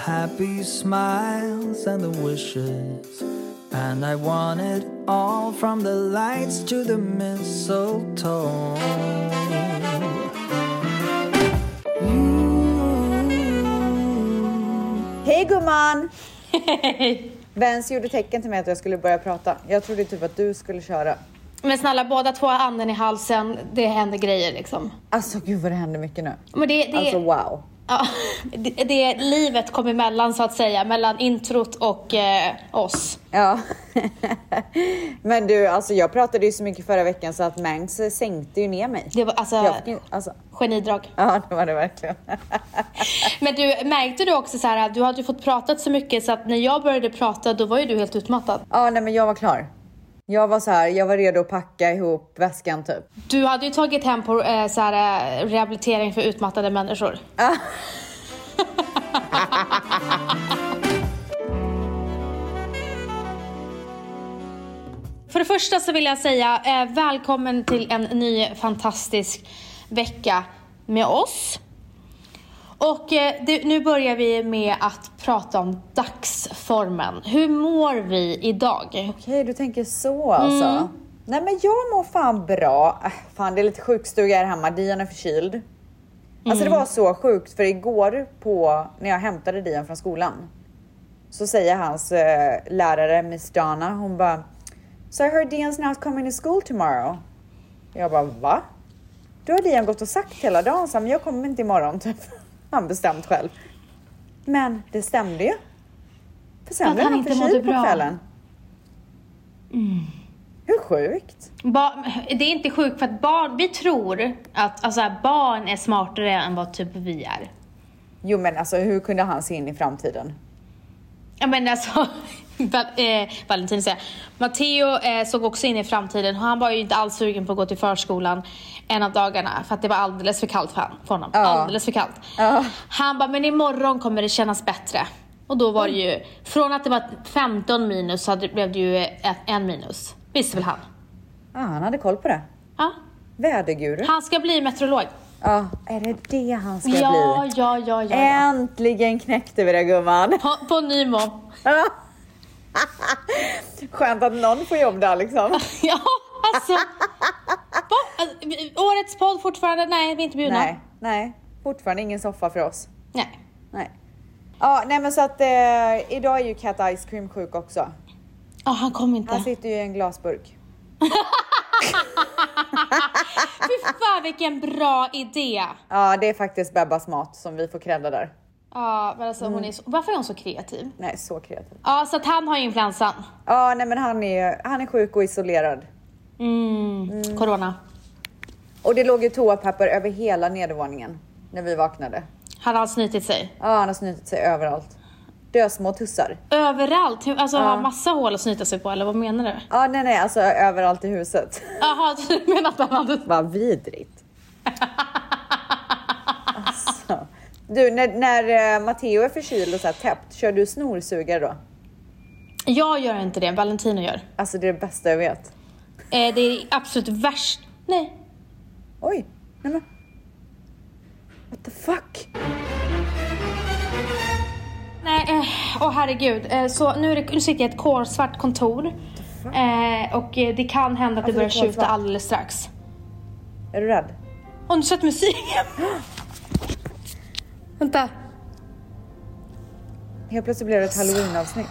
happy smiles and the wishes. And I want it all from the lights to the mistletoe. Hej gumman! Vens gjorde tecken till mig att jag skulle börja prata. Jag trodde typ att du skulle köra. Men snälla, båda två har anden i halsen. Det händer grejer liksom. Alltså gud vad det händer mycket nu. Men det, det, Alltså wow. Ja, det, det livet kom emellan så att säga, mellan introt och eh, oss. Ja. Men du, alltså jag pratade ju så mycket förra veckan så att Mangs sänkte ju ner mig. Det var alltså, Jag alltså, genidrag. ja, det var det verkligen. Men du, märkte du också så här, du hade ju fått pratat så mycket så att när jag började prata då var ju du helt utmattad. Ja, nej men jag var klar. Jag var så här, jag var redo att packa ihop väskan typ. Du hade ju tagit hem på eh, så här, eh, rehabilitering för utmattade människor. För det första så vill jag säga eh, välkommen till en ny fantastisk vecka med oss. Och eh, det, nu börjar vi med att prata om dagsformen. Hur mår vi idag? Okej, du tänker så alltså. Nej men jag mår fan bra. Äh, fan det är lite sjukstuga här hemma, Dian är förkyld. Alltså det var så sjukt för igår på, när jag hämtade Dian från skolan. Så säger hans eh, lärare Miss Donna, hon bara So I heard Dian's not coming to school tomorrow. Jag bara va? Då har Dian gått och sagt hela dagen så här, men jag kommer inte imorgon typ. Han bestämt själv. Men det stämde ju. För sen blev han han förkyld på kvällen. Hur sjukt? Ba- det är inte sjukt för att barn, vi tror att alltså, barn är smartare än vad typ vi är. Jo men alltså hur kunde han se in i framtiden? Ja men alltså, eh, Valentin säger Matteo eh, såg också in i framtiden och han var ju inte alls sugen på att gå till förskolan en av dagarna för att det var alldeles för kallt för, han, för honom. Ja. Alldeles för kallt. Ja. Han bara, men imorgon kommer det kännas bättre. Och då var det ju, från att det var 15 minus så blev det ju ett, en minus. Visste väl han? Ah, han hade koll på det. Ja. Väderguru. Han ska bli meteorolog. Ja, är det det han ska Ja, bli? ja, ja, ja. ja. Äntligen knäckte vi det gumman. På, på Nymo. Skönt att någon får jobb där liksom. Ja, alltså. Alltså, Årets podd fortfarande? Nej, vi är inte bjudna. Nej, nej. Fortfarande ingen soffa för oss. Nej. Nej. Ja, nej men så att eh, idag är ju Cat Ice Cream sjuk också. Ja, han kom inte. Han sitter ju i en glasburk. Fy fan vilken bra idé. Ja, det är faktiskt Bebbas mat som vi får credda där. Ja, men alltså Mm. hon är så, varför är hon så kreativ? Nej, så kreativ. Ja, så att han har influensan. Ja, nej men han är, han är sjuk och isolerad. Mm. Corona. Och det låg ju toapapper över hela nedervåningen när vi vaknade. Hade han snytit sig? Ja, han har snutit sig överallt. Dösmå tussar. Överallt? Hur- Alltså har massa hål att snyta sig på eller vad menar du? Ja, nej, nej, alltså överallt i huset. Jaha, du menar att han hade... Vad vidrigt. alltså. Du, när, när eh, Matteo är förkyld och så här täppt, kör du snorsugare då? Jag gör inte det, Valentino gör. Alltså det är det bästa jag vet. Eh, det är absolut värst. Nej. Oj, nej men. What the fuck? Nej, eh, åh herregud. Eh, så nu, är det, nu sitter jag i ett kolsvart kontor. Eh, och eh, det kan hända att det Varför är börjar det tjuta alldeles strax. Är du rädd? Har du sett musiken? Vänta. Helt plötsligt blev det ett halloween-avsnitt.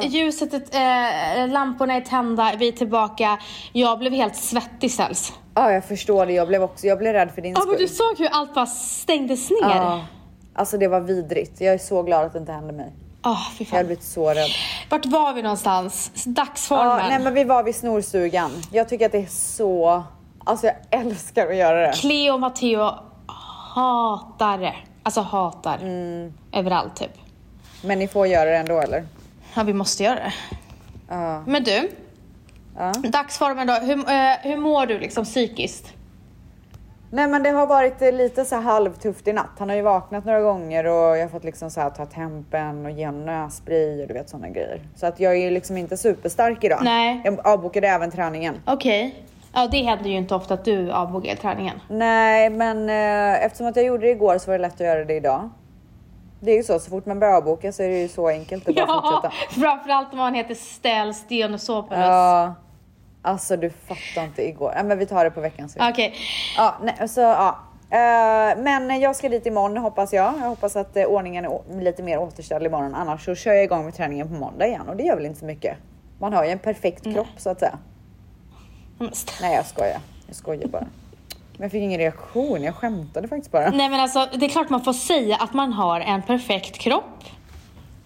Ljuset, eh, lamporna är tända, vi är tillbaka. Jag blev helt svettig ställs. Ja, jag förstår det. Jag blev också, jag blev rädd för din Ja, men skull. du såg hur allt bara stängdes ner. Ja. Alltså det var vidrigt. Jag är så glad att det inte hände mig. Ah, fy Jag hade fan. blivit så rädd. Vart var vi någonstans? Dagsformen. Ja, nej men vi var vid snorstugan. Jag tycker att det är så... Alltså jag älskar att göra det. Cleo och Matteo hatar det. Alltså hatar. Mm. Överallt typ. Men ni får göra det ändå eller? Ja, vi måste göra det. Ja. Men du, Ja. dagsformen då. Hur, eh, hur mår du liksom psykiskt? Nej men det har varit eh, lite så halvtufft i natt. Han har ju vaknat några gånger och jag har fått liksom så här ta tempen och ge honom nässpray och du vet sådana grejer. Så att jag är ju liksom inte superstark idag. Nej. Jag avbokade även träningen. Okej. Ja, det händer ju inte ofta att du avbokar träningen. Nej, men eh, eftersom att jag gjorde det igår så var det lätt att göra det idag. Det är ju så, så fort man börjar avboka så är det ju så enkelt att bara Ja, fortsätta. framförallt om man heter Ställs Dionosopoulos. Ja, alltså du fattar inte igår. Ja, men vi tar det på veckan. Så. Okej. Ja, nej, så, ja. Eh, men jag ska dit imorgon hoppas jag. Jag hoppas att eh, ordningen är lite mer återställd imorgon. Annars så kör jag igång med träningen på måndag igen och det gör väl inte så mycket. Man har ju en perfekt kropp så att säga. Nej, jag skojar. Jag skojar bara. Men jag fick ingen reaktion. Jag skämtade faktiskt bara. Nej men alltså, det är klart man får säga att man har en perfekt kropp.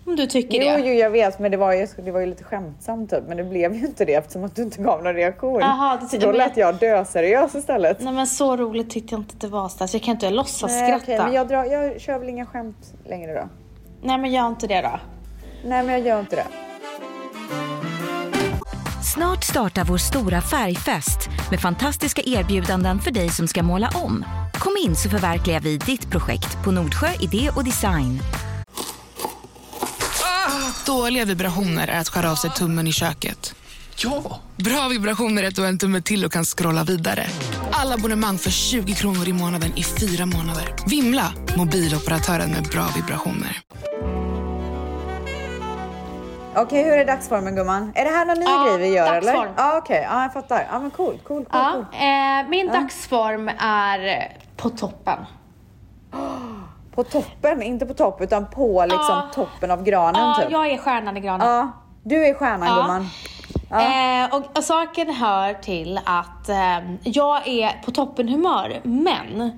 Om du tycker Jo, det. jo, jag vet, men det var, ju, det var ju lite skämtsamt typ. Men det blev ju inte det eftersom att du inte gav någon reaktion. Jaha, det- så då lät jag dö-seriös istället. Nej men så roligt tyckte jag inte det var Stas. Jag kan inte låtsas Nej, skratta. okej, men jag, drar, jag kör väl inga skämt längre då. Nej men gör inte det då. Nej, men jag gör inte det. Snart startar vår stora färgfest med fantastiska erbjudanden för dig som ska måla om. Kom in så förverkligar vi ditt projekt på Nordsjö Idé och Design. Dåliga vibrationer är att skära av sig tummen i köket. Ja! Bra vibrationer är att du har en tumme till och kan scrolla vidare. Alla abonnemang för 20 kronor i månaden i fyra månader. Vimla! Mobiloperatören med bra vibrationer. Okej, hur är dagsformen gumman? Är det här någon ny Ja, grej vi gör dagsform. eller? Ja, okej. Ja, jag fattar. Ja, men cool, cool, cool. Ja, cool. eh, min dagsform är på toppen. På toppen, inte på topp utan på liksom Ja. toppen av granen Ja, typ. jag är stjärnan i granen. Ja, du är stjärnan Ja. gumman. Eh, och, och saken hör till att eh, jag är på toppenhumör, men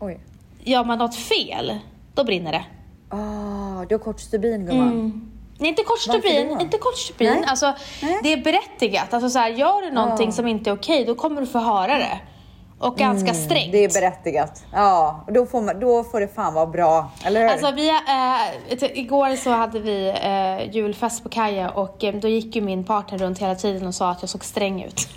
Oj. gör man något fel, då brinner det. Ah, du har kort stubin gumman. Mm. Nej, inte kort stubin, inte kort stubin. Alltså, Nej. det är berättigat. Alltså, så här, gör du någonting som inte är okej, då kommer du få höra det. Och ganska strängt. Mm, Det är berättigat. Ja, då får, man, då får det fan vara bra, eller hur? Alltså vi, t- igår så hade vi eh, julfest på Kaja och eh, då gick ju min partner runt hela tiden och sa att jag såg sträng ut.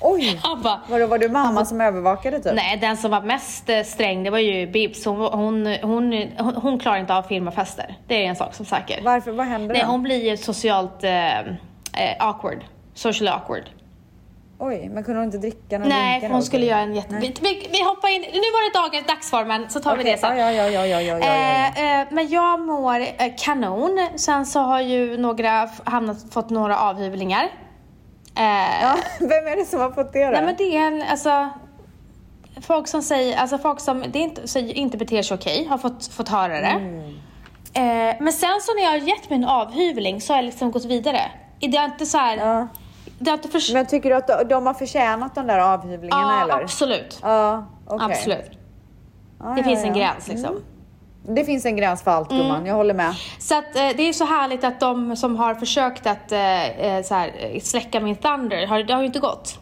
Oj! Han bara, Vadå, var du mamma som övervakade typ? nej den som var mest sträng det var ju Bibs. Hon, hon, hon, hon, hon klarar inte av firmafester. Det är en sak som säker. Varför? Vad händer Nej, då? hon blir ju socialt eh, awkward. Socially awkward. Oj, men kunde hon inte dricka någon Nej, för hon skulle göra en jätte... Vi, vi, vi hoppar in. Nu var det dagens dagsformen, så tar vi Okej, det sen. Ja, ja, ja, ja, ja. Eh, eh, men jag mår eh, kanon. Sen så har ju några hamnat, fått några avhyvlingar. Eh, ja. Vem är det som har fått det då? Nej men det är en, alltså... Folk som säger, alltså folk som det är inte, säger, inte beter sig okej har fått, fått höra det. Mm. Eh, men sen så när jag har gett mig en avhyvling så har jag liksom gått vidare. Det har inte så här... Ja. Det har inte förs- Men tycker du att de- har förtjänat de där avhyvlingarna ja, eller? absolut. Ja, okej. Absolut. Ja, Det ja, finns en ja. gräns liksom. Det finns en gräns för allt Mm. gumman, jag håller med. Så att, eh, det är så härligt att de som har försökt att eh, eh, så här, eh, släcka min thunder, har, det har ju inte gått.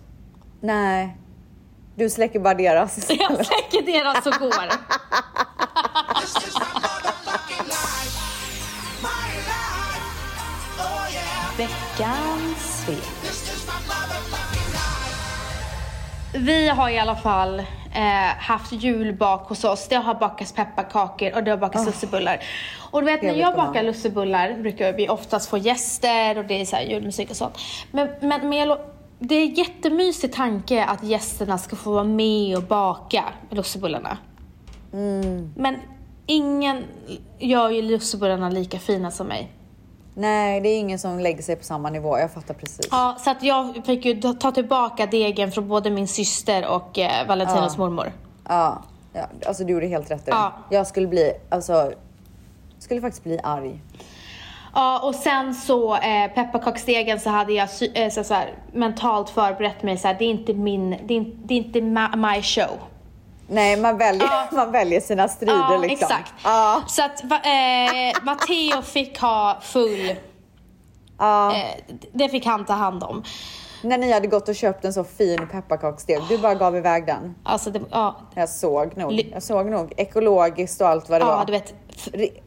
Nej. Du släcker bara deras Jag istället. släcker deras och går. Veckans svep. Vi har i alla fall eh, haft julbak hos oss. Det har bakats pepparkakor och det har bakats lussebullar. Och du vet när jag bakar lussebullar brukar vi oftast få gäster och det är så här julmusik och sånt. Men, men, men det är en jättemysig tanke att gästerna ska få vara med och baka lussebullarna. Mm. Men ingen gör ju lussebullarna lika fina som mig. Nej, det är ingen som lägger sig på samma nivå. Jag fattar precis. Ja, så att jag fick ju ta- tillbaka degen från både min syster och eh, Valentinos Ja. mormor. Ja, ja, alltså du gjorde helt rätt. Ja. Jag skulle bli, alltså, skulle faktiskt bli arg. Ja, och sen så eh, pepparkaksdegen så hade jag eh, så, så här, mentalt förberett mig så här, det är inte min, det är, det är inte my show. Nej, man väljer, Ja. man väljer sina strider Ja, liksom. exakt. Ja, Så att eh, Matteo fick ha full, ja. eh, det fick han ta hand om. När ni hade gått och köpt en så fin pepparkaksdeg, du bara gav iväg den. Alltså, det, ja, Jag såg nog. Jag såg nog. Ekologiskt och allt vad det ja var. du vet,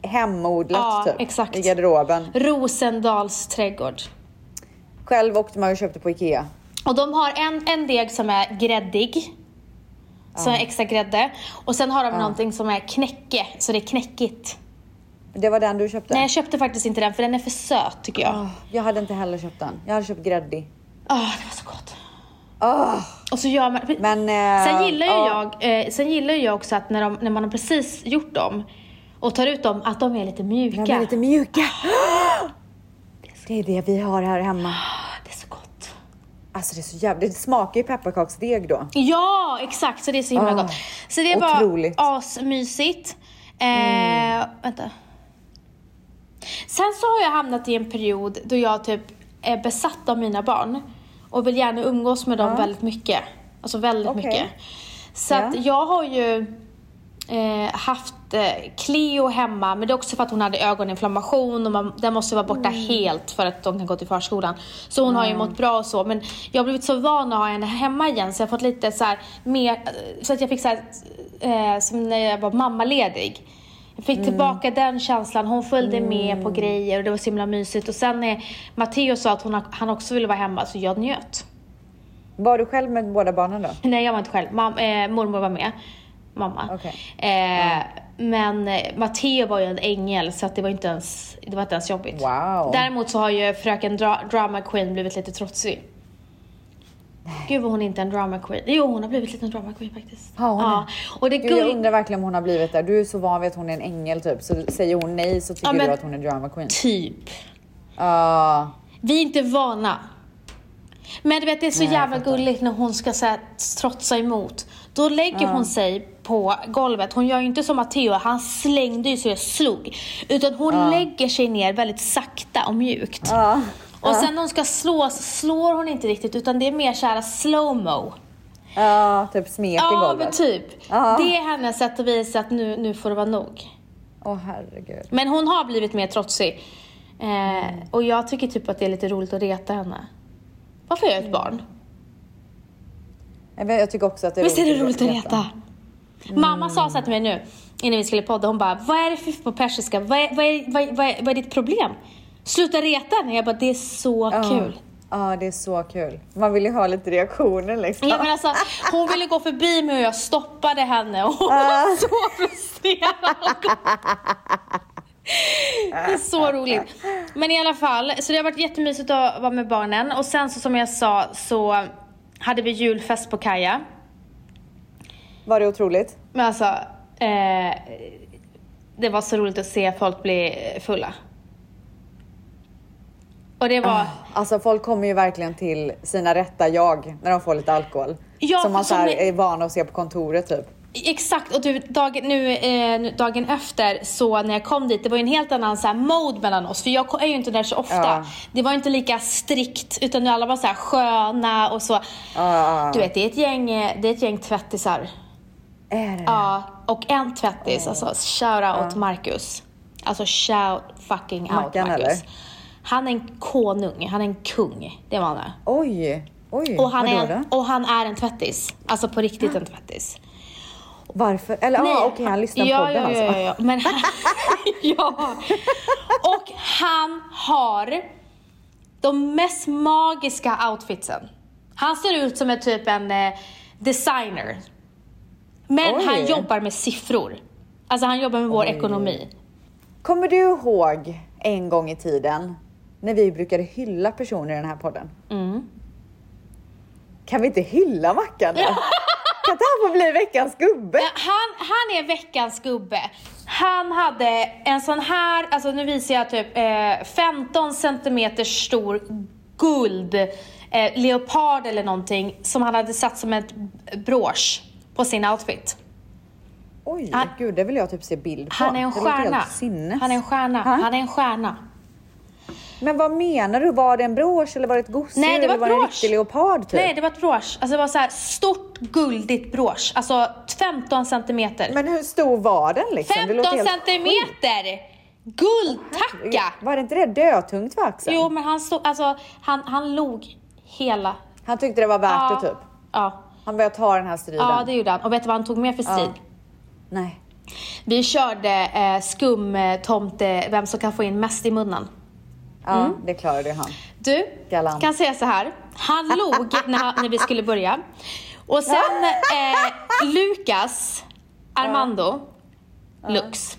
Hemodlat Ja, typ. exakt. I garderoben. Rosendals trädgård. Själv åkte man och köpte på Ikea. Och de har en, en deg som är gräddig. Som är extra grädde. Och sen har de någonting som är knäcke, så det är knäckigt. Det var den du köpte? Nej, jag köpte faktiskt inte den för den är för söt tycker jag. Åh, jag hade inte heller köpt den. Jag hade köpt gräddig. Ah, det var så gott. Åh, Och så gör man... Men, eh, sen gillar ju ja. jag, eh, sen gillar jag också att när, de, när man har precis gjort dem och tar ut dem, att de är lite mjuka. de är lite mjuka. Det är det vi har här hemma. Det är så gott. Alltså det är så jävla... Det smakar ju pepparkaksdeg då. Ja, exakt. Så det är så himla Ah, gott. Så det otroligt. var asmysigt. Eh, Vänta. Sen så har jag hamnat i en period då jag typ är besatt av mina barn och vill gärna umgås med dem väldigt mycket. Alltså väldigt Okej. mycket. Så Ja. att jag har ju eh, haft eh, Cleo hemma, men det är också för att hon hade ögoninflammation och man, den måste vara borta helt för att de kan gå till förskolan. Så hon har ju mått bra och så, men jag har blivit så van att ha henne hemma igen så jag har fått lite så här mer, så att jag fick så här, eh, som när jag var mammaledig. Jag fick tillbaka den känslan, hon följde med på grejer och det var så himla mysigt. Och sen när Matteo sa att hon, han också ville vara hemma, så jag njöt. Var du själv med båda barnen då? Nej, jag var inte själv. Mam, eh, mormor var med. Mamma. Okej. Eh, Men eh, Matteo var ju en ängel så att det var inte ens, det var inte ens jobbigt. Wow. Däremot så har ju fröken dra Drama Queen blivit lite trotsig. Gud vad hon inte är en drama queen. Jo, hon har blivit lite en drama queen faktiskt. Har hon ja. Och det är Gud, jag undrar verkligen om hon har blivit där. Du är så van vid att hon är en ängel typ. Så säger hon nej så tycker Ja, men- du att hon är drama queen. Typ. Ja. Vi är inte vana. Men du vet, det är så Nej, jävla gulligt när hon ska så här, trotsa emot. Då lägger hon sig på golvet. Hon gör ju inte som Matteo, han slängde ju så jag slog. Utan hon lägger sig ner väldigt sakta och mjukt. Och sen när hon ska slå så slår hon inte riktigt utan det är mer såhär slow-mo. ja, typ smek i Ja, men golvet. typ. Det är hennes sätt att visa att nu, nu får det vara nog. Åh herregud. Men hon har blivit mer trotsig. Eh, och jag tycker typ att det är lite roligt att reta henne. Varför är jag ett barn? Jag tycker också att det är Visst är det roligt att reta? Mm. Mamma sa så här till mig nu, innan vi skulle podda, hon bara, vad är det för på persiska? Vad är, vad är, vad är, vad är, vad är ditt problem? Sluta reta henne. Jag bara, det är så kul. Ja, det är så kul. Man vill ju ha lite reaktioner liksom. Ja, men alltså, hon ville gå förbi mig och jag stoppade henne och hon var så frustrerad. Det är så roligt. Men i alla fall, så det har varit jättemysigt att vara med barnen. Och sen så som jag sa så hade vi julfest på Kaja. Var det otroligt? Men alltså, eh, det var så roligt att se folk bli fulla. Och det var... Alltså folk kommer ju verkligen till sina rätta jag när de får lite alkohol. Ja, som man som så här ni- är van att se på kontoret typ. Exakt, och du, dagen, nu, eh, dagen efter så när jag kom dit, det var ju en helt annan så här, mode mellan oss. För jag är ju inte där så ofta. Ja. Det var inte lika strikt, utan alla var så här sköna och så. Ja. Du vet, det är ett gäng, eh, det är ett gäng tvättisar. Är det? Ja, och en tvättis, alltså shout out Marcus. Alltså shout fucking out Mackan, Marcus. eller? Han är en konung, han är en kung. Det var han. Oj, oj. Och han, är, då? och han är en tvättis. Alltså på riktigt en tvättis. Varför? Eller ja, ah, okej han lyssnar på ja, podden ja, alltså. Ja, ja, men han, ja. Och han har de mest magiska outfitsen. Han ser ut som en typ en eh, designer. Men Oj. han jobbar med siffror. Alltså han jobbar med vår ekonomi. Kommer du ihåg en gång i tiden när vi brukade hylla personer i den här podden? Mm. Kan vi inte hylla Mackan då? Inte han få bli veckans gubbe? Han, han är veckans gubbe. Han hade en sån här, alltså nu visar jag typ eh, 15 centimeter stor guld eh, leopard eller någonting som han hade satt som ett brosch på sin outfit. Oj, Han- gud det vill jag typ se bild på. Han är en stjärna. Han är en stjärna. Ha? Han är en stjärna. Men vad menar du? Var det en brosch eller var det ett gosedjur? Nej, det var eller var det en riktig leopard typ? Nej, det var ett brosch. Alltså det var så här stort guldigt brosch. Alltså 15 centimeter. Men hur stor var den liksom? Det 15 låter helt centimeter! Guldtacka! Var det inte det dötungt för Axel? Jo, men han stod, alltså han, han log hela... Han tyckte det var värt ja, det typ. Ja. Han började ta den här striden. ja, det gjorde han. Och vet du vad han tog med för strid? Nej. Vi körde eh, skum eh, tomte, vem som kan få in mest i munnen. Ja, Mm. det klarade han. Du, Galant. kan säga så här. Han log när, när vi skulle börja. Och sen eh, Lukas, Armando, Lux,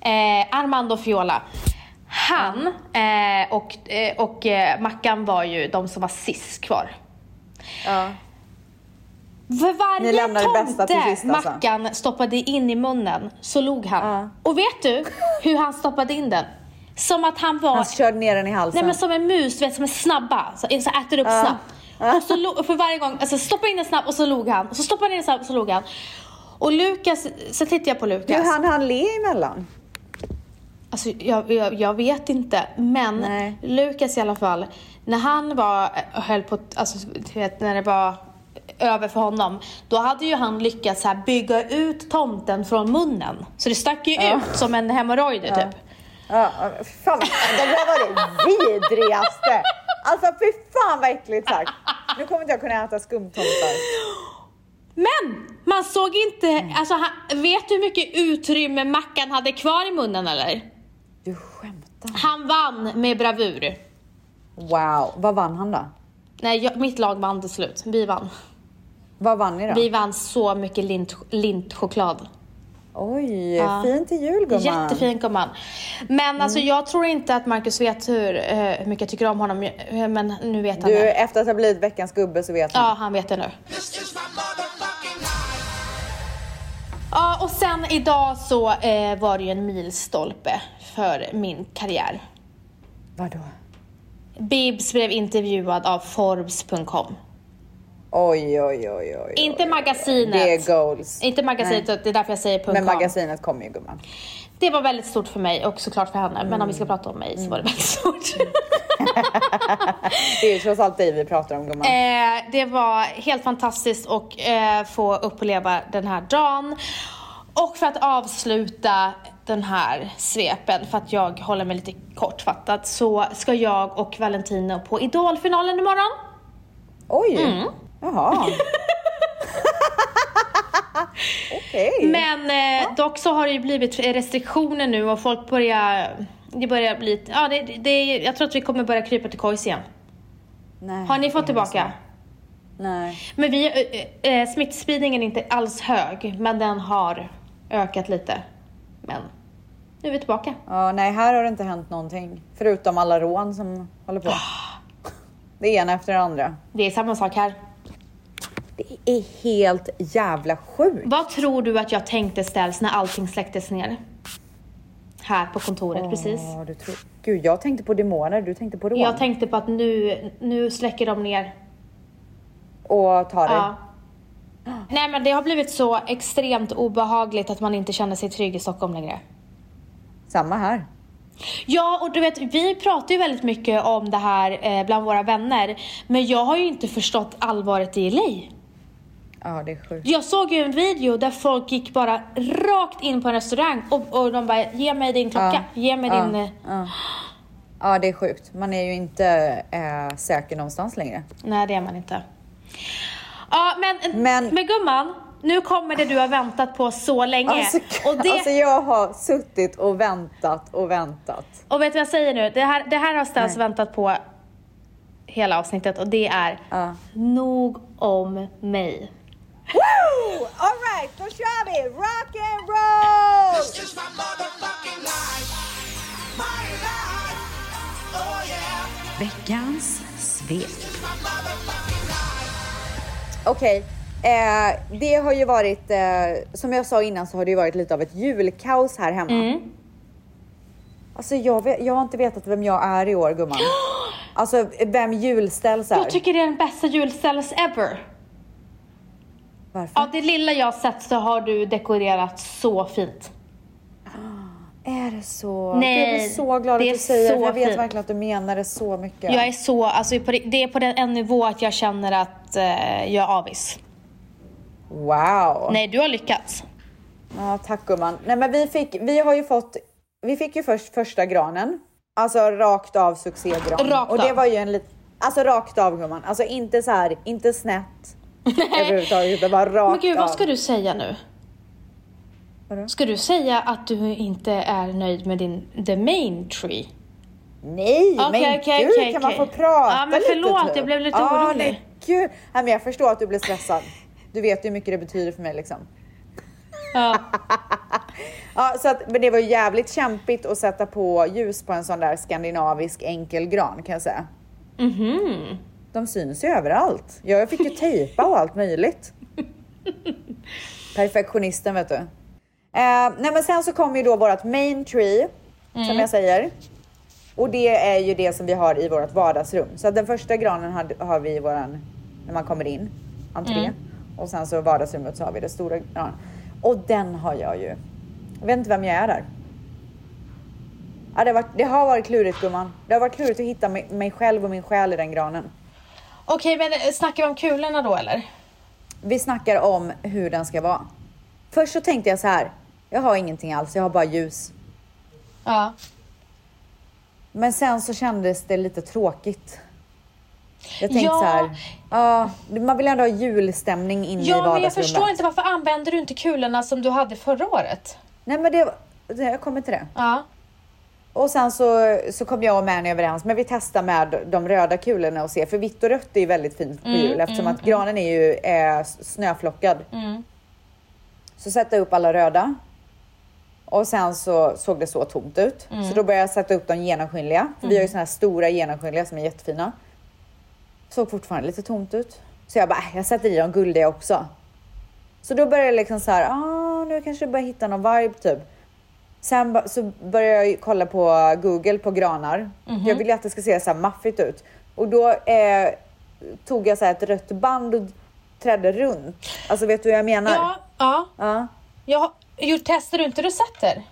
eh, Armando Fiola. Han eh, och, eh, och eh, Mackan var ju de som var sist kvar. Ja. För varje tomte sist, alltså. Mackan stoppade in i munnen så log han. Ja. Och vet du hur han stoppade in den? Som att han var Han körde ner den i halsen. Nej men som en mus, du vet som är snabba. Så, så äter upp Ja. snabbt. Och så för varje gång, alltså stoppa in den snabbt och så log han. Och så stoppade han in den snabbt och så log han. Och Lukas, så tittade jag på Lukas. Hur han han le emellan? Alltså jag, jag, jag vet inte. Men Nej. Lukas i alla fall. När han var, höll på, alltså vet när det var över för honom. Då hade ju han lyckats här bygga ut tomten från munnen. Så det stack ju Ja. ut som en hemorrojd typ. Ja, fan, det där var det vidrigaste. Alltså fy fan vad äckligt sagt. Nu kommer inte jag kunna äta skumtomtar. Men man såg inte, alltså vet du hur mycket utrymme Mackan hade kvar i munnen eller? Du skämtar. Han vann med bravur. Wow, vad vann han då? Nej, jag, mitt lag vann till slut. Vi vann. Vad vann ni då? Vi vann så mycket lint, lintchoklad. Oj, Ja. fint till jul gumman. Jättefin gumman. Men alltså Mm. jag tror inte att Marcus vet hur, eh, hur mycket jag tycker om honom. eh, Men nu vet han Du, det. efter att ha blivit veckans gubbe så vet han. Ja, han vet det nu. Ja, och sen idag så eh, var det ju en milstolpe för min karriär. Vadå? Bibs blev intervjuad av Forbes.com. Oj, oj, oj, oj. Inte magasinet. Det är goals. Inte magasinet, det är därför jag säger .com. Men magasinet kommer ju gumman. Det var väldigt stort för mig och såklart för henne. Men om vi ska Mm. prata om mig så var det väldigt stort. Det är ju trots allt dig vi pratar om gumman. Eh, det var helt fantastiskt att eh, få uppleva den här dagen. Och för att avsluta den här svepen, för att jag håller mig lite kortfattat, så ska jag och Valentino på Idolfinalen imorgon. Oj! Mm. Jaha. Okej. Men eh, dock så har det ju blivit restriktioner nu och folk börjar, det börjar bli, ja det, det, jag tror att vi kommer börja krypa till kojs igen. Nej, Har ni fått tillbaka? Nej. Men vi, eh, eh, smittspridningen är inte alls hög, men den har ökat lite. Men nu är vi tillbaka. Ja, nej, här har det inte hänt någonting. Förutom alla rån som håller på. Ah. Det ena efter det andra. Det är samma sak här. Det är helt jävla sjukt. Vad tror du att jag tänkte ställs när allting släcktes ner? Här på kontoret precis. Ja, du tror... Gud, jag tänkte på demoner, du tänkte på rån. Jag tänkte på att nu, nu släcker de ner. Och ta dig. Ja. Nej men det har blivit så extremt obehagligt att man inte känner sig trygg i Stockholm längre. Samma här. Ja, och du vet, vi pratar ju väldigt mycket om det här eh, bland våra vänner. Men jag har ju inte förstått allvaret i LA. Ja, det är sjukt. Jag såg ju en video där folk gick bara rakt in på en restaurang och, och de bara, ge mig din klocka, ge mig ja, din... eh, Ja. ja, det är sjukt. Man är ju inte eh, säker någonstans längre. Nej, det är man inte. Ja, men, Men- men gumman, nu kommer det du har väntat på så länge. Alltså, och, det, alltså jag har suttit och väntat och väntat. och vet du vad jag säger nu? Det här, det här har Stens väntat på hela avsnittet och det är Ja. nog om mig. Woo! All right, då kör vi! Rock and roll! It's my motherfucking life. My life. Oh yeah. Veckans svep. Okej, eh, det har ju varit, eh, som jag sa innan så har det ju varit lite av ett julkaos här hemma. Mm. Alltså jag, vet, jag har inte vetat vem jag är i år gumman. Alltså vem julställs är. Jag tycker det är den bästa julställs ever. Varför? Av det lilla jag har sett så har du dekorerat så fint. Är det så? Nej, jag blir så glad att du säger det. Jag vet fint. verkligen att du menar det så mycket. Jag är så, alltså det, är på den, en nivå att jag känner att eh, jag är avis. Wow! Nej, du har lyckats. Ja, tack gumman. Nej, men vi fick, vi har ju fått, vi fick ju först första granen. Alltså rakt av succégran. Rakt Och det av. var ju en liten, alltså rakt av gumman. Alltså inte så här, inte snett. Överhuvudtaget, var rakt Men gud, av. vad ska du säga nu? Vadå? Ska du säga att du inte är nöjd med din the main tree? Nej, Okej, men okej, gud okej, kan man få prata Ja, men lite förlåt, typ? jag blev lite ja, orolig. Nej, gud. Nej, men jag förstår att du blir stressad. Du vet ju hur mycket det betyder för mig liksom. Ja. Ja, så att, men det var jävligt kämpigt att sätta på ljus på en sån där skandinavisk enkelgran kan jag säga. De syns ju överallt. Jag fick ju tejpa och allt möjligt. Perfektionisten vet du. Eh, nej men sen så kom ju då vårt main tree, som jag säger. Och det är ju det som vi har i vårt vardagsrum. Så den första granen har, har vi i våran, när man kommer in, entré. Och sen så vardagsrummet så har vi det stora granen. Och den har jag ju. Jag vet inte vem jag är där. Ja, det, har varit, det har varit klurigt gumman. Det har varit klurigt att hitta mig, mig själv och min själ i den granen. Okej, men eh, snackar vi om kulorna då eller? Vi snackar om hur den ska vara. Först så tänkte jag så här. Jag har ingenting alls, jag har bara ljus. Ja. Men sen så kändes det lite tråkigt. Jag tänkte Ja. så här. Ja, man vill ändå ha julstämning inne i Ja, men jag vardagsrummet. förstår inte varför använder du inte kulorna som du hade förra året? Nej, men det, det- jag kommer till det. Ja. Och sen så, så kom jag och Mani överens, men vi testar med de röda kulorna och ser, för vitt och rött är ju väldigt fint på jul eftersom att granen är ju är snöflockad. Så sätta upp alla röda. Och sen så såg det så tomt ut. Så då började jag sätta upp de genomskinliga. För vi har ju såna här stora genomskinliga som är jättefina. Såg fortfarande lite tomt ut. Så jag bara, äh, jag sätter i de guldiga också. Så då började jag liksom så här, ah, nu kanske jag börjar hitta någon vibe typ. Sen så började jag kolla på Google på granar. Jag vill ju att det ska se så här maffigt ut. Och då eh, tog jag så här ett rött band och trädde runt. Alltså vet du hur jag menar? Ja, ja. Ja. Jag, jo, testar du inte rosetter?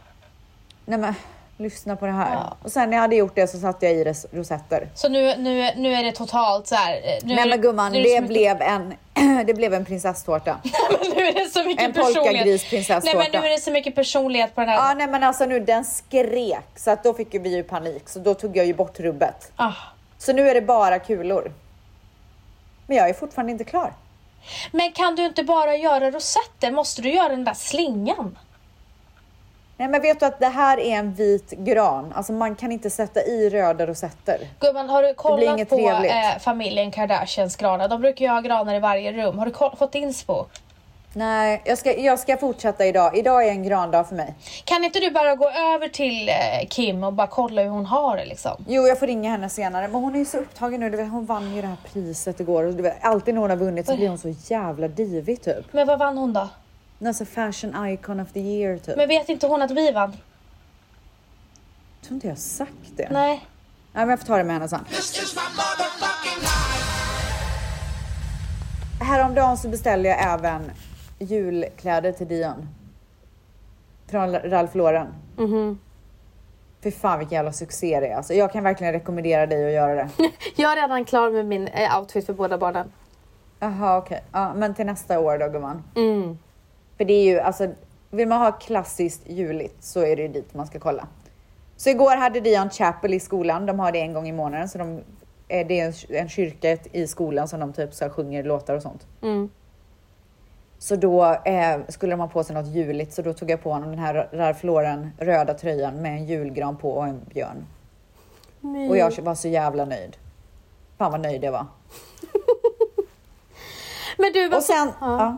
Nej men lyssna på det här. Ja. Och sen när jag hade gjort det så satte jag i rosetter. Så nu, nu, nu är det totalt så här. eh, Nu Nej men gumman, det mycket- blev en, det blev en prinsesstårta. nu är det så mycket En personlighet. polkagris prinsesstårta. Nej men nu är det så mycket personlighet på den här. Ja nej men alltså nu den skrek så att då fick ju vi ju panik så då tog jag ju bort rubbet. Ah. Så nu är det bara kulor. Men jag är fortfarande inte klar. Men kan du inte bara göra rosetter? Måste du göra den där slingan? Nej men vet du att det här är en vit gran. Alltså man kan inte sätta i röda rosetter. Gumman, har du kollat på eh, familjen Kardashians granar? De brukar ju ha granar i varje rum. Har du fått inspo? Nej, jag ska, jag ska fortsätta idag. Idag är en grandag för mig. Kan inte du bara gå över till eh, Kim och bara kolla hur hon har det liksom? Jo, jag får ringa henne senare. Men hon är ju så upptagen nu. Du vet, hon vann ju det här priset igår. Och du vet, alltid när hon har vunnit så blir hon så jävla divig typ. Men vad vann hon då? Alltså fashion icon of the year typ. Men vet inte hon att vi vann? Jag tror inte jag har sagt det. Nej. Nej, men jag får ta det med henne sen. Häromdagen så beställde jag även julkläder till Dion. Från Ralph Lauren. Fy fan vilken jävla succé det är. Alltså, jag kan verkligen rekommendera dig att göra det. Jag är redan klar med min eh, outfit för båda barnen. Jaha okej. Ja, men till nästa år då gumman. Mm. För det är ju alltså, vill man ha klassiskt juligt så är det ju dit man ska kolla. Så igår hade Dion Chapel i skolan. De har det en gång i månaden. Så de, eh, det är en, kyrka i skolan som de typ så sjunger låtar och sånt. Mm. Så då eh, skulle de ha på sig något juligt så då tog jag på honom den här Ralph Lauren röda tröjan med en julgran på och en björn. Och jag var så jävla nöjd. Fan vad nöjd jag var. Men du, vad Och sen, ja. ja.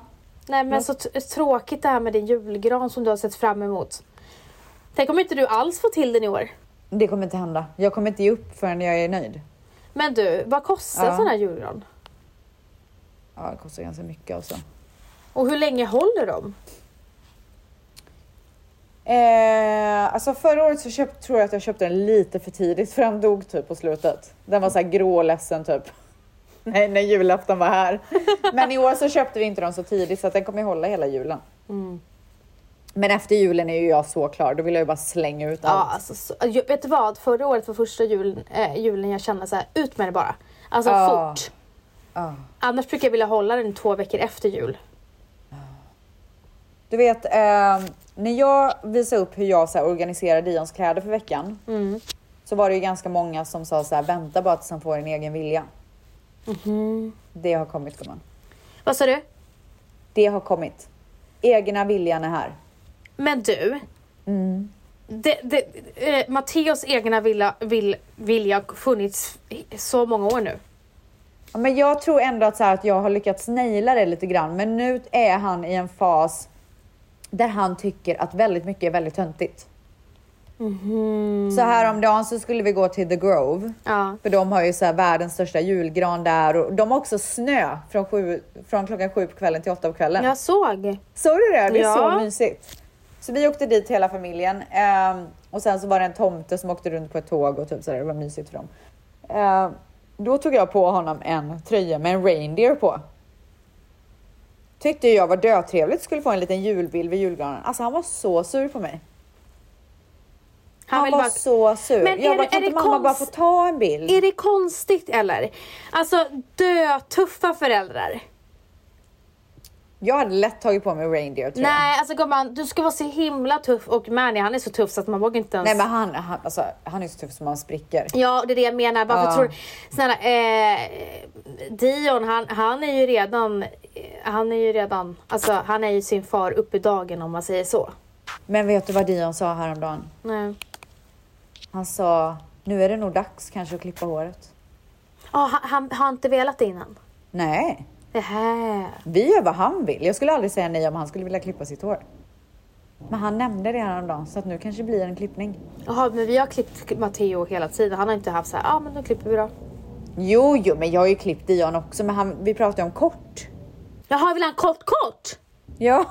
Nej men så t- tråkigt det här med din julgran som du har sett fram emot. Tänk om inte du alls får till den i år. det kommer inte hända. Jag kommer inte ge upp förrän jag är nöjd. Men du, vad kostar en Ja. sån här julgran? Ja, det kostar ganska mycket alltså. Och hur länge håller de? Eh, alltså förra året så köpt, tror jag att jag köpte den lite för tidigt för den dog typ på slutet. Den var så här grå och ledsen typ. Nej, när julafton var här. Men i år så köpte vi inte dem så tidigt så att den kommer ju hålla hela julen. Men efter julen är ju jag så klar. Då vill jag ju bara slänga ut Ja, allt. alltså, så, vet du vad? Förra året var första julen, eh, julen jag kände så här, ut med det bara. Alltså Ja. fort. Ja. Annars brukar jag vilja hålla den två veckor efter jul. Du vet, eh, när jag visade upp hur jag så här, organiserar Dions kläder för veckan. Så var det ju ganska många som sa så här, vänta bara tills han får en egen vilja. Det har kommit gumman. Vad sa du? Det har kommit. Egna viljan är här. Men du. Mm. Det, det, eh, Matteos egna vilja, vill, vilja har funnits så många år nu. Ja, men jag tror ändå att, så här, att jag har lyckats naila det lite grann. Men nu är han i en fas där han tycker att väldigt mycket är väldigt töntigt. Så häromdagen så skulle vi gå till The Grove. Ja. För de har ju så världens största julgran där och de har också snö från, sju, från klockan sju på kvällen till åtta på kvällen. Jag såg. Såg du det? Det är Ja. så mysigt. Så vi åkte dit hela familjen ehm, och sen så var det en tomte som åkte runt på ett tåg och typ så där. Det var mysigt för dem. Ehm, då tog jag på honom en tröja med en reindeer på. Tyckte jag var dötrevligt, skulle få en liten julbild vid julgranen. Alltså han var så sur på mig. Han, vill var bara- så sur. Men är jag bara, det- kan är inte mamma bara få ta en bild? Är det konstigt eller? Alltså dö tuffa föräldrar. Jag hade lätt tagit på mig reindeer tröjan. Nej, alltså gumman, du ska vara så himla tuff och Manny han är så tuff så att man vågar inte ens... Nej men han, han, alltså, han är så tuff som han spricker. Ja, det är det jag menar. Varför Ja. tror Snälla, eh, Dion han, han är ju redan, han är ju redan, alltså han är ju sin far upp i dagen om man säger så. Men vet du vad Dion sa häromdagen? Nej. Han sa, nu är det nog dags kanske att klippa håret. Ja, han, han har inte velat det innan. Nej, här. vi gör vad han vill. Jag skulle aldrig säga nej om han skulle vilja klippa sitt hår. Men han nämnde det häromdagen så att nu kanske det blir en klippning. Jaha, men vi har klippt Matteo hela tiden. Han har inte haft så här, ja ah, men då klipper vi då. Jo, jo, men jag har ju klippt Dion också, men han, vi pratar ju om kort. Jaha, vill han kort kort? Ja,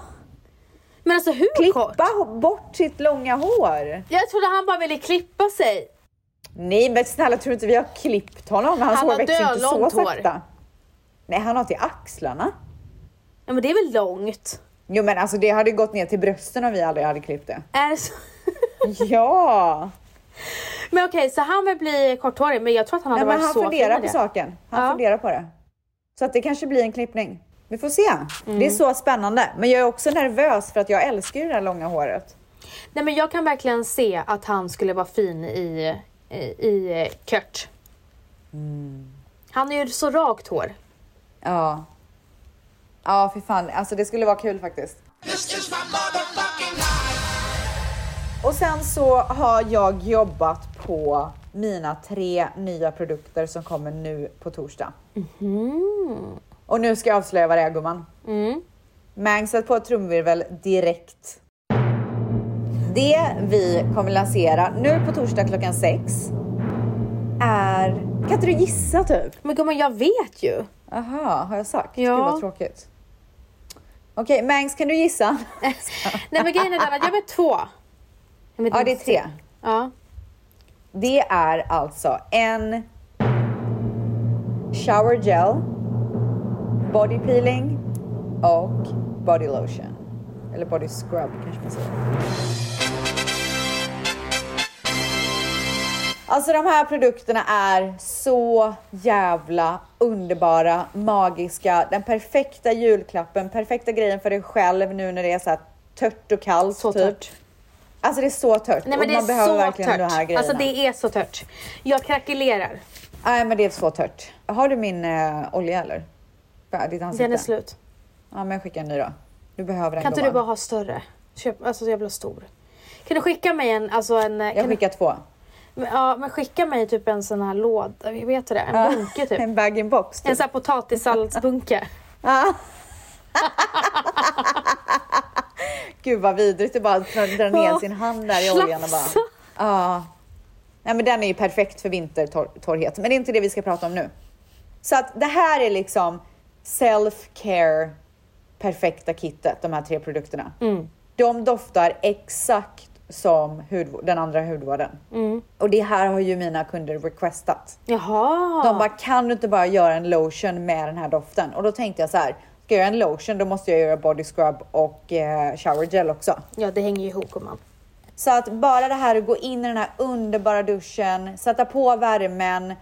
Men alltså hur kort? klippa bort sitt långa hår. Jag trodde han bara ville klippa sig. Nej, men snälla tror du inte vi har klippt honom? Hans Han hår växer inte så hår. sakta. Nej, han har till axlarna. Ja men det är väl långt? Jo, men alltså det hade gått ner till brösten om vi aldrig hade klippt det. Är det så? Ja! men okej, så han vill bli korthårig men jag tror att han hade Nej, men varit han så funderar fin på med det. saken. Han Ja. funderar på det. Så att det kanske blir en klippning. Vi får se. Mm. Det är så spännande. Men jag är också nervös för att jag älskar ju det här långa håret. Nej men jag kan verkligen se att han skulle vara fin i, i, i eh, Kurt. Han är ju så rakt hår. Ja. Ja, för fan. Alltså det skulle vara kul faktiskt. Och sen så har jag jobbat på mina tre nya produkter som kommer nu på torsdag. Och nu ska jag avslöja vad det är gumman. Mm. Mang, sätt på ett trumvirvel direkt. Det vi kommer lansera nu på torsdag klockan sex är... Kan inte du gissa typ? Men gumman jag vet ju. Aha, har jag sagt? Ja. Gud vad tråkigt. Okej, Mangs kan du gissa? Nej men grejen är den att jag vet två. Jag vet ja, det är tre. Ja. Det är alltså en shower gel, body peeling och body lotion. Eller body scrub kanske man säger. Alltså de här produkterna är så jävla underbara, magiska, den perfekta julklappen, perfekta grejen för dig själv nu när det är så här tört och kallt. Så typ. tört. Alltså det är så tört Nej men och det man är behöver så verkligen tört. de här grejerna. Alltså det är så tört. Jag krackelerar. Nej men det är så tört. Har du min eh, olja eller? För ditt ansikte? Den är slut. Ja men jag skickar en ny då. Du behöver den Kan inte du bara ha större? Köp, alltså jag blir stor. Kan du skicka mig en, alltså en... Jag kan skickar två. du, ja men skicka mig typ en sån här låda, vad heter det? En bunke typ. En bag-in-box typ. En sån här potatissalladsbunke. Ja. Gud vad vidrigt att bara dra dra ner Ja. sin hand där i oljan och bara... Ja. Nej men den är ju perfekt för vintertorrhet. Men det är inte det vi ska prata om nu. Så att det här är liksom self-care perfekta kittet, de här tre produkterna. Mm. De doftar exakt som hudvård, den andra hudvården. Mm. Och det här har ju mina kunder requestat. Jaha. De bara, kan du inte bara göra en lotion med den här doften? Och då tänkte jag så här, ska jag göra en lotion då måste jag göra body scrub och eh, shower gel också. Ja det hänger ju ihop gumman. Så att bara det här att gå in i den här underbara duschen, sätta på värmen,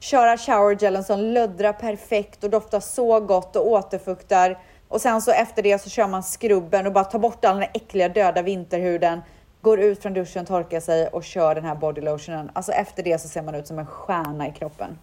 köra showergelen som löddrar perfekt och doftar så gott och återfuktar. Och sen så efter det så kör man skrubben och bara tar bort all den äckliga döda vinterhuden. Går ut från duschen, torkar sig och kör den här bodylotionen. Alltså efter det så ser man ut som en stjärna i kroppen.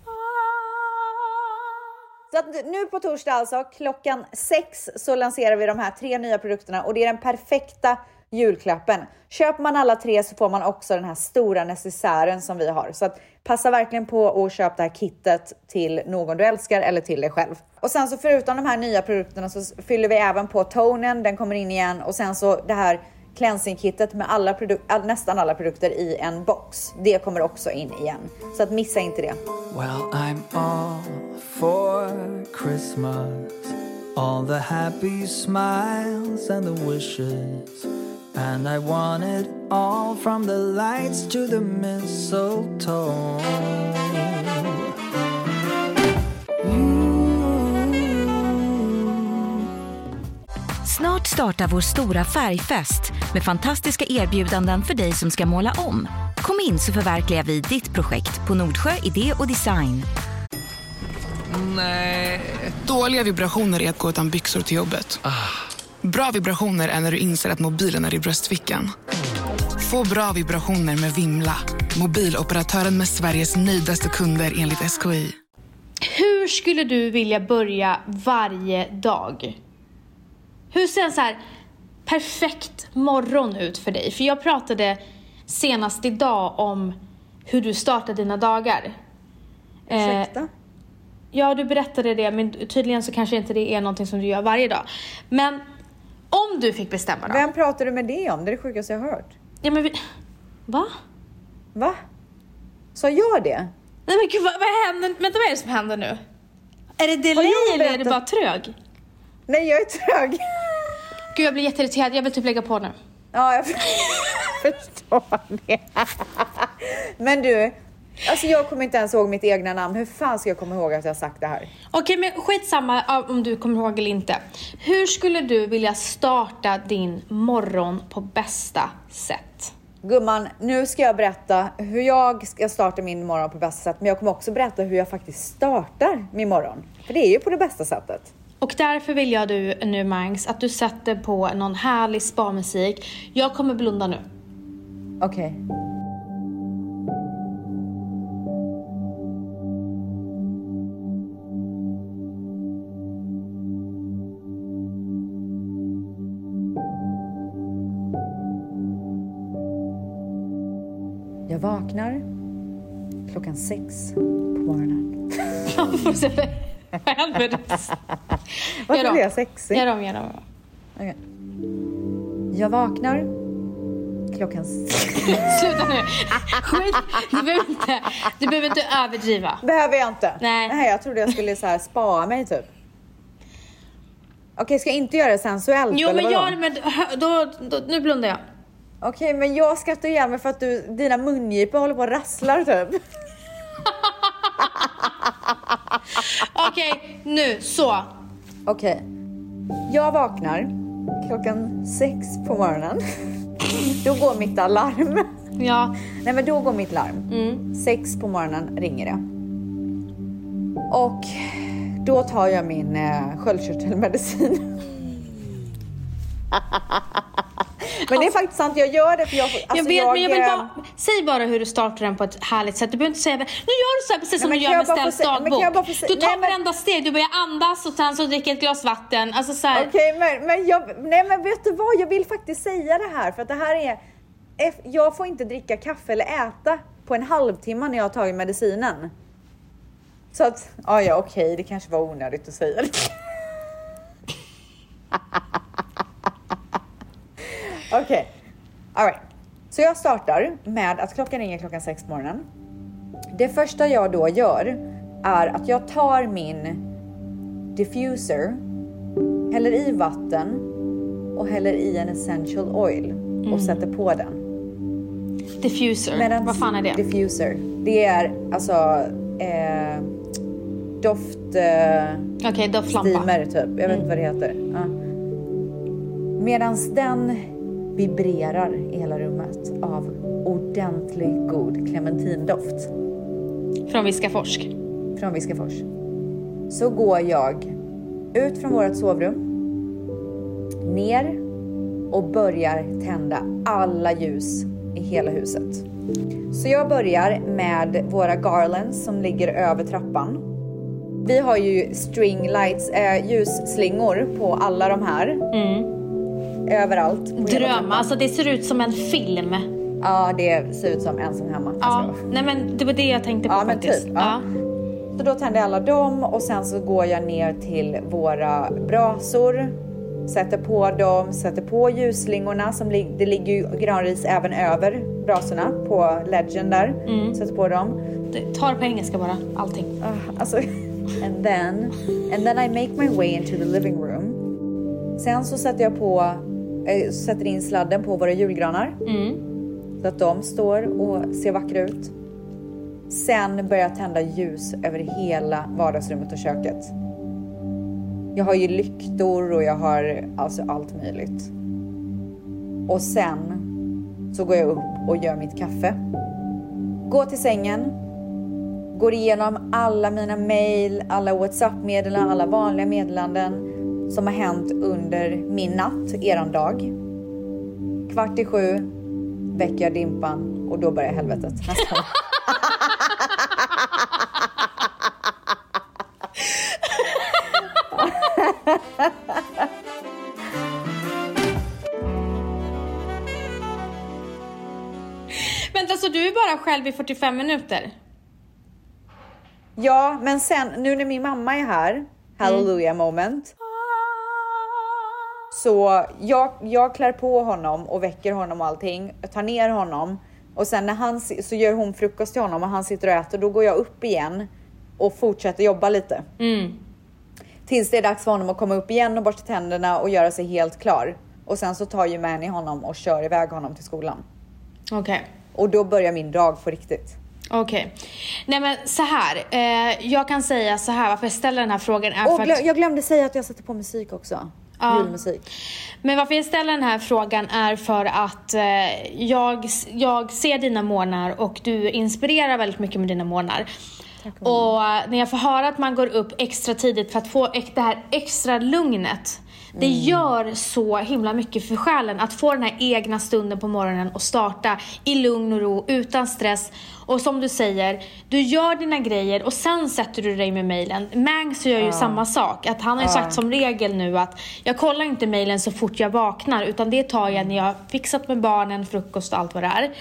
Så att nu på torsdag alltså, klockan sex så lanserar vi de här tre nya produkterna och det är den perfekta julklappen. Köper man alla tre så får man också den här stora necessären som vi har. Så att passa verkligen på att köpa det här kittet till någon du älskar eller till dig själv. Och sen så förutom de här nya produkterna så fyller vi även på tonen, den kommer in igen och sen så det här cleansing-kittet med alla nästan alla produkter i en box. Det kommer också in igen. Så att missa inte det. Well, I'm all for Christmas. All the happy smiles and the wishes. And I want it all from the lights to the mistletoe. Snart startar vår stora färgfest med fantastiska erbjudanden för dig som ska måla om. Kom in så förverkligar vi ditt projekt på Nordsjö Idé och Design. Dåliga vibrationer är att gå utan byxor till jobbet. Bra vibrationer är när du inser att mobilen är i bröstfickan. Få bra vibrationer med Vimla. Mobiloperatören med Sveriges nöjdaste kunder enligt SKI. Hur skulle du vilja börja varje dag? Hur ser en så här perfekt morgon ut för dig? För jag pratade senast idag om hur du startar dina dagar. Eh, Ursäkta? Ja, du berättade det, men tydligen så kanske inte det är någonting som du gör varje dag. Men om du fick bestämma då? Vem pratar du med det om? Det är det sjukaste jag har hört. Ja, men vi... Va? Va? Sa jag det? Nej men gud, vad, vad händer? Vänta, vad är det som händer nu? Är det delay jag eller är det berättat? bara trög? Nej, jag är trög. Gud, jag blir jätteirriterad. Jag vill typ lägga på nu. Ja, jag förstår det. Men du, alltså jag kommer inte ens ihåg mitt egna namn. Hur fan ska jag komma ihåg att jag har sagt det här? Okej, men skitsamma om du kommer ihåg eller inte. Hur skulle du vilja starta din morgon på bästa sätt? Gumman, nu ska jag berätta hur jag ska starta min morgon på bästa sätt. Men jag kommer också berätta hur jag faktiskt startar min morgon. För det är ju på det bästa sättet. Och därför vill jag du nu Mangs att du sätter på någon härlig spa-musik. Jag kommer blunda nu. Okej. Jag vaknar klockan sex på morgonen. Vad händer? Varför blir jag sexig? Gör om, gör om. Okej. Jag vaknar klockan Sluta nu. Skit. Du behöver inte, du behöver inte överdriva. Behöver jag inte? Nej. Nej, jag trodde jag skulle så här spara mig typ. Okej, ska jag inte göra det sensuellt Jo eller men vadå? gör det, men då, då, nu blundar jag. Okej, men jag skrattar ihjäl mig för att du, dina mungipor håller på och rasslar typ. Okej, nu så. Okej. Jag vaknar klockan sex på morgonen. Då går mitt alarm. Ja, Nej men då går mitt larm. Mm. Sex på morgonen ringer det. Och då tar jag min eh, sköldkörtelmedicin. men det är faktiskt sant, jag gör det för jag, alltså jag vet men jag vill bara, säg bara hur du startar den på ett härligt sätt. Du behöver inte säga. Nu gör du så här precis som men du gör jag med Stells men jag dagbok. se- Du tar nej, men- varenda steg, du börjar andas och sen så dricker ett glas vatten. Alltså så. Okej, men, men, jag, nej, men vet du vad? Jag vill faktiskt säga det här för att det här är... Jag får inte dricka kaffe eller äta på en halvtimme när jag har tagit medicinen. Så att, ja, ja okej, det kanske var onödigt att säga det. Okej, alright. Så jag startar med att klockan ringer klockan sex på morgonen. Det första jag då gör är att jag tar min diffuser häller i vatten och häller i en essential oil och sätter på den. Diffuser, Medans- vad fan är det? Diffuser. Det är alltså eh, doft... Eh, Okej, doftlampa. steamer typ. Jag vet inte vad det heter. Ja. Medans den vibrerar i hela rummet av ordentlig god clementindoft Från Viskaforsk. från Viskafors. Så går jag ut från vårt sovrum, ner och börjar tända alla ljus i hela huset. Så jag börjar med våra garlands som ligger över trappan. Vi har ju string lights, eh, ljusslingor på alla de här. Överallt. Dröm, alltså det ser ut som en film. Ja, det ser ut som ensam hemma. Ja, Alltså. nej men det var det jag tänkte på Ja, men faktiskt. typ, ja. Så då tänder jag alla dem och sen så går jag ner till våra brasor, sätter på dem, sätter på ljusslingorna som lig- det ligger ju granris även över brasorna på ledgen där. Sätter på dem. Ta det på engelska bara, allting. Ah, alltså, and then, and then I make my way into the living room. Sen så sätter jag på, eh, sätter in sladden på våra julgranar. Så att de står och ser vackra ut. Sen börjar jag tända ljus över hela vardagsrummet och köket. Jag har ju lyktor och jag har alltså allt möjligt. Och sen så går jag upp och gör mitt kaffe. Går till sängen, går igenom alla mina mail, alla WhatsApp-meddelanden, alla vanliga meddelanden som har hänt under min natt, eran dag. Kvart i sju väcker jag Dimpan och då börjar helvetet nästan. Vänta, så du är bara själv i 45 minuter? Ja, men sen nu när min mamma är här, hallelujah moment. Så jag, jag klär på honom och väcker honom och allting, jag tar ner honom och sen när han så gör hon frukost till honom och han sitter och äter, då går jag upp igen och fortsätter jobba lite. Tills det är dags för honom att komma upp igen och borsta tänderna och göra sig helt klar. Och sen så tar ju Manny honom och kör iväg honom till skolan. Okej. Och då börjar min dag på riktigt. Okej. Nej men så här. Eh, jag kan säga så här varför jag ställer den här frågan är Och för glö- att... jag glömde säga att jag sätter på musik också. Ja. Julmusik. Men varför jag ställer den här frågan är för att eh, jag, jag ser dina månar och du inspirerar väldigt mycket med dina månar. Och eh, när jag får höra att man går upp extra tidigt för att få det här extra lugnet. Det Mm. gör så himla mycket för själen att få den här egna stunden på morgonen och starta i lugn och ro, utan stress. Och som du säger, du gör dina grejer och sen sätter du dig med mejlen. Mangs gör ju samma sak. Att han har ju sagt som regel nu att jag kollar inte mejlen så fort jag vaknar utan det tar jag när jag har fixat med barnen, frukost och allt vad det är.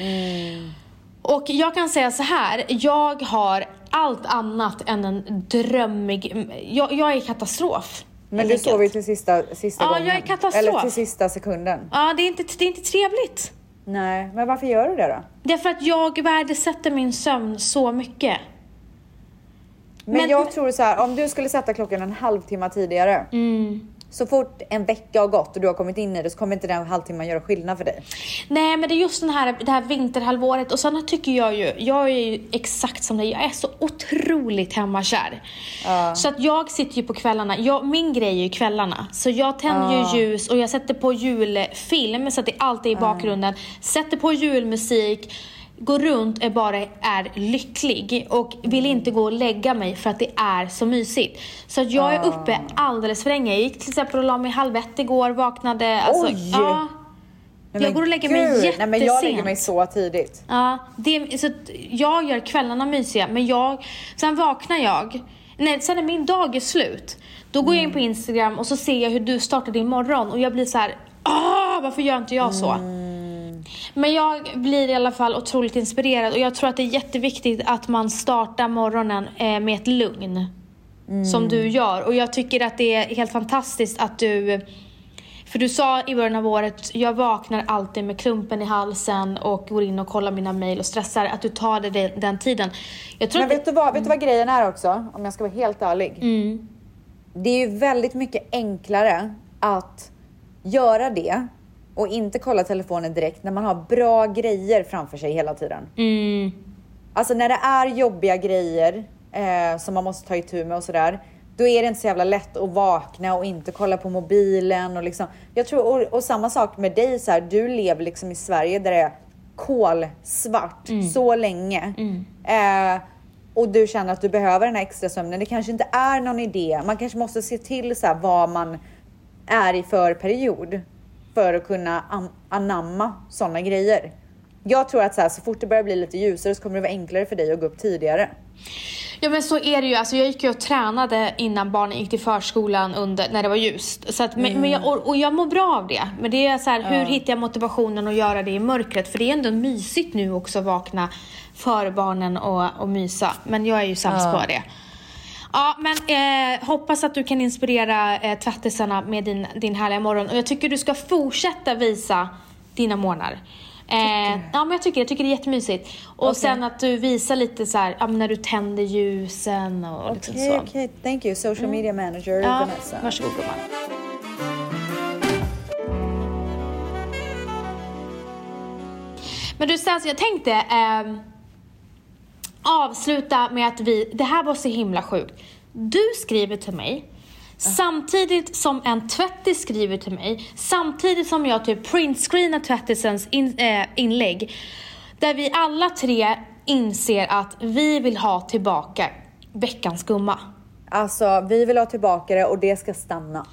Och jag kan säga så här, jag har allt annat än en drömmig... Jag, jag är katastrof. Men du sover ju till sista, sista Ja, gången. jag är katastrof. Eller till sista sekunden. Ja, det är, inte, det är inte trevligt. Nej, men varför gör du det då? Därför att jag värdesätter min sömn så mycket. Men, Men- jag tror så här, om du skulle sätta klockan en halvtimme tidigare. Mm. Så fort en vecka har gått och du har kommit in i det så kommer inte den halvtimmen göra skillnad för dig. Nej men det är just den här, det här vinterhalvåret och sen tycker jag ju, jag är ju exakt som dig, jag är så otroligt hemmakär. Så att jag sitter ju på kvällarna, jag, min grej är ju kvällarna. Så jag tänder ju ljus och jag sätter på julfilm så att det alltid är i bakgrunden. Sätter på julmusik, går runt och bara är lycklig och vill inte gå och lägga mig för att det är så mysigt. Så att jag är uppe alldeles för länge. Jag gick till exempel och la mig halv ett igår, vaknade. Alltså, Oj! Ja, Nej, jag går och lägger mig jättesent. Nej, men jag lägger mig så tidigt. Ja, det, så jag gör kvällarna mysiga, men jag, sen vaknar jag, nej, sen när min dag är slut, då går jag in på Instagram och så ser jag hur du startar din morgon och jag blir så här, ah, varför gör inte jag så? Men jag blir i alla fall otroligt inspirerad och jag tror att det är jätteviktigt att man startar morgonen eh, med ett lugn. Som du gör. Och jag tycker att det är helt fantastiskt att du för du sa i början av året, jag vaknar alltid med klumpen i halsen och går in och kollar mina mejl och stressar. Att du tar det den, den tiden. Men vet du, vad, vet du vad grejen är också? Om jag ska vara helt ärlig. Det är ju väldigt mycket enklare att göra det och inte kolla telefonen direkt när man har bra grejer framför sig hela tiden. Mm. Alltså när det är jobbiga grejer eh, som man måste ta itu med och sådär. Då är det inte så jävla lätt att vakna och inte kolla på mobilen och liksom. Jag tror, och, och samma sak med dig så här, du lever liksom i Sverige där det är kolsvart så länge. Eh, och du känner att du behöver den här extra sömnen. Det kanske inte är någon idé. Man kanske måste se till så här, vad man är i för period för att kunna am- anamma sådana grejer. Jag tror att så, här, så fort det börjar bli lite ljusare så kommer det vara enklare för dig att gå upp tidigare. Ja men så är det ju. Alltså, jag gick ju och tränade innan barnen gick till förskolan under, när det var ljust. Så att, men, men jag, och, och jag mår bra av det. Men det är så här, hur hittar jag motivationen att göra det i mörkret? För det är ändå mysigt nu också att vakna före barnen och, och mysa. Men jag är ju sämst på det. Ja, men eh, hoppas att du kan inspirera eh, tvättisarna med din, din härliga morgon. Och jag tycker du ska fortsätta visa dina morgnar. Eh, ja, men jag tycker, jag tycker det är jättemysigt. Och sen att du visar lite så här, när du tänder ljusen och liksom Okej, så. okej. Thank you. Social media manager Ja, Vanessa. varsågod gumman. Men du Stas, jag tänkte ehm, avsluta med att vi, det här var så himla sjukt. Du skriver till mig samtidigt som en tvättis skriver till mig, samtidigt som jag typ printscreenar tvättisens in, eh, inlägg. Där vi alla tre inser att vi vill ha tillbaka veckans gumma. Alltså, vi vill ha tillbaka det och det ska stanna.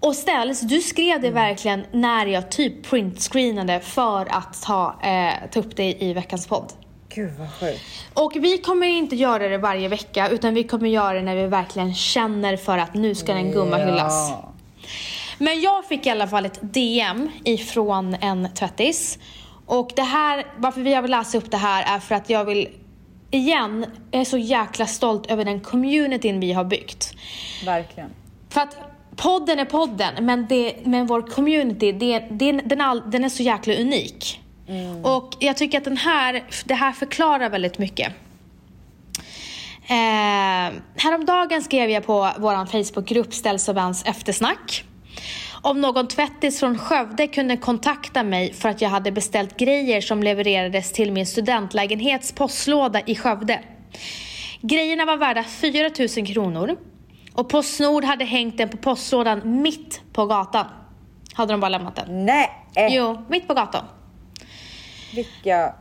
Och ställs, du skrev det verkligen när jag typ printscreenade för att ta, eh, ta upp det i veckans podd. Gud vad sjukt. Och vi kommer inte göra det varje vecka utan vi kommer göra det när vi verkligen känner för att nu ska en gumma hyllas. Ja. Men jag fick i alla fall ett DM ifrån en tvättis. Och det här, varför vi har vill läsa upp det här är för att jag vill, igen, jag är så jäkla stolt över den communityn vi har byggt. Verkligen. För att podden är podden, men, det, men vår community, det, det, den, all, den är så jäkla unik. Och jag tycker att den här, det här förklarar väldigt mycket. Eh, häromdagen skrev jag på vår Facebookgrupp Ställs och Vans eftersnack. Om någon tvättis från Skövde kunde kontakta mig för att jag hade beställt grejer som levererades till min studentlägenhets postlåda i Skövde. Grejerna var värda 4 000 kronor och Postnord hade hängt den på postlådan mitt på gatan. Hade de bara lämnat den. Nej! Jo, mitt på gatan. Vilka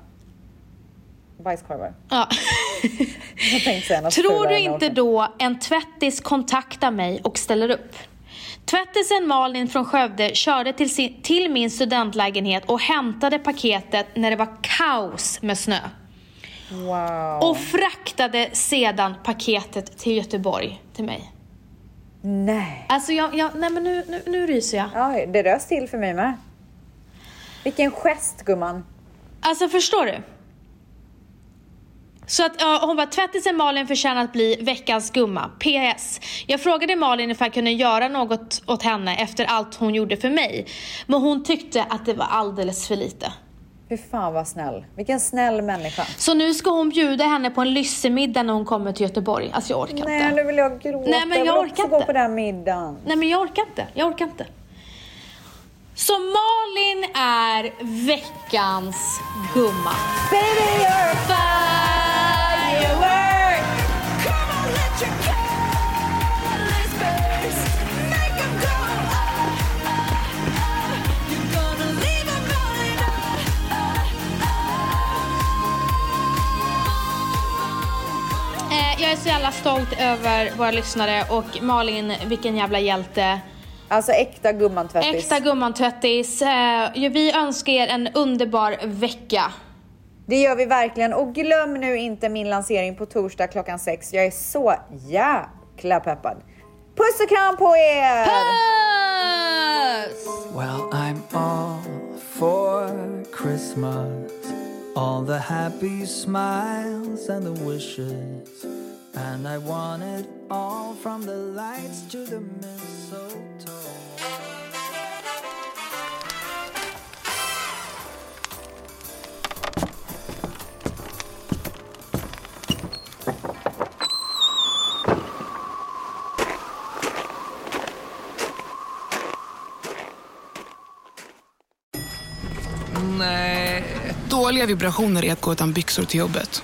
bajskorvar. Ja. Jag tänkte säga något Tror du inte då en tvättis kontaktar mig och ställer upp? Tvättisen Malin från Skövde körde till, sin, till min studentlägenhet och hämtade paketet när det var kaos med snö. Wow. Och fraktade sedan paketet till Göteborg till mig. Nej. Alltså jag, jag nej men nu, nu, nu ryser jag. Ja, det rös till för mig med. Vilken gest gumman. Alltså förstår du? Så att ja, hon bara, tvättisen Malin förtjänar att bli veckans gumma. PS. Jag frågade Malin ifall jag kunde göra något åt henne efter allt hon gjorde för mig. Men hon tyckte att det var alldeles för lite. Fy fan vad snäll. Vilken snäll människa. Så nu ska hon bjuda henne på en lyssemiddag när hon kommer till Göteborg. Alltså jag orkar Nej, inte. nu vill jag gråta. Nej, men jag vill orkar också gå inte. på den middagen. Nej men jag orkar inte. Jag orkar inte. Så Malin är veckans gumma. Baby you're a Firework! Come on, let your careless burst make 'em go. Ah, ah, ah. You're gonna leave 'em going. Eh, jag är så jävla stolt över våra lyssnare och Malin, vilken jävla hjälte. Alltså äkta gumman tvättis. Äkta gumman tvättis. Eh, vi önskar er en underbar vecka. Det gör vi verkligen. Och glöm nu inte min lansering på torsdag klockan sex. Jag är så jäkla peppad. Puss och kram på er! Puss! Well, I'm all for Christmas. All the happy smiles and the wishes. And I want it all from the lights to the mistletoe. Nej. Dåliga vibrationer är att gå utan byxor till jobbet.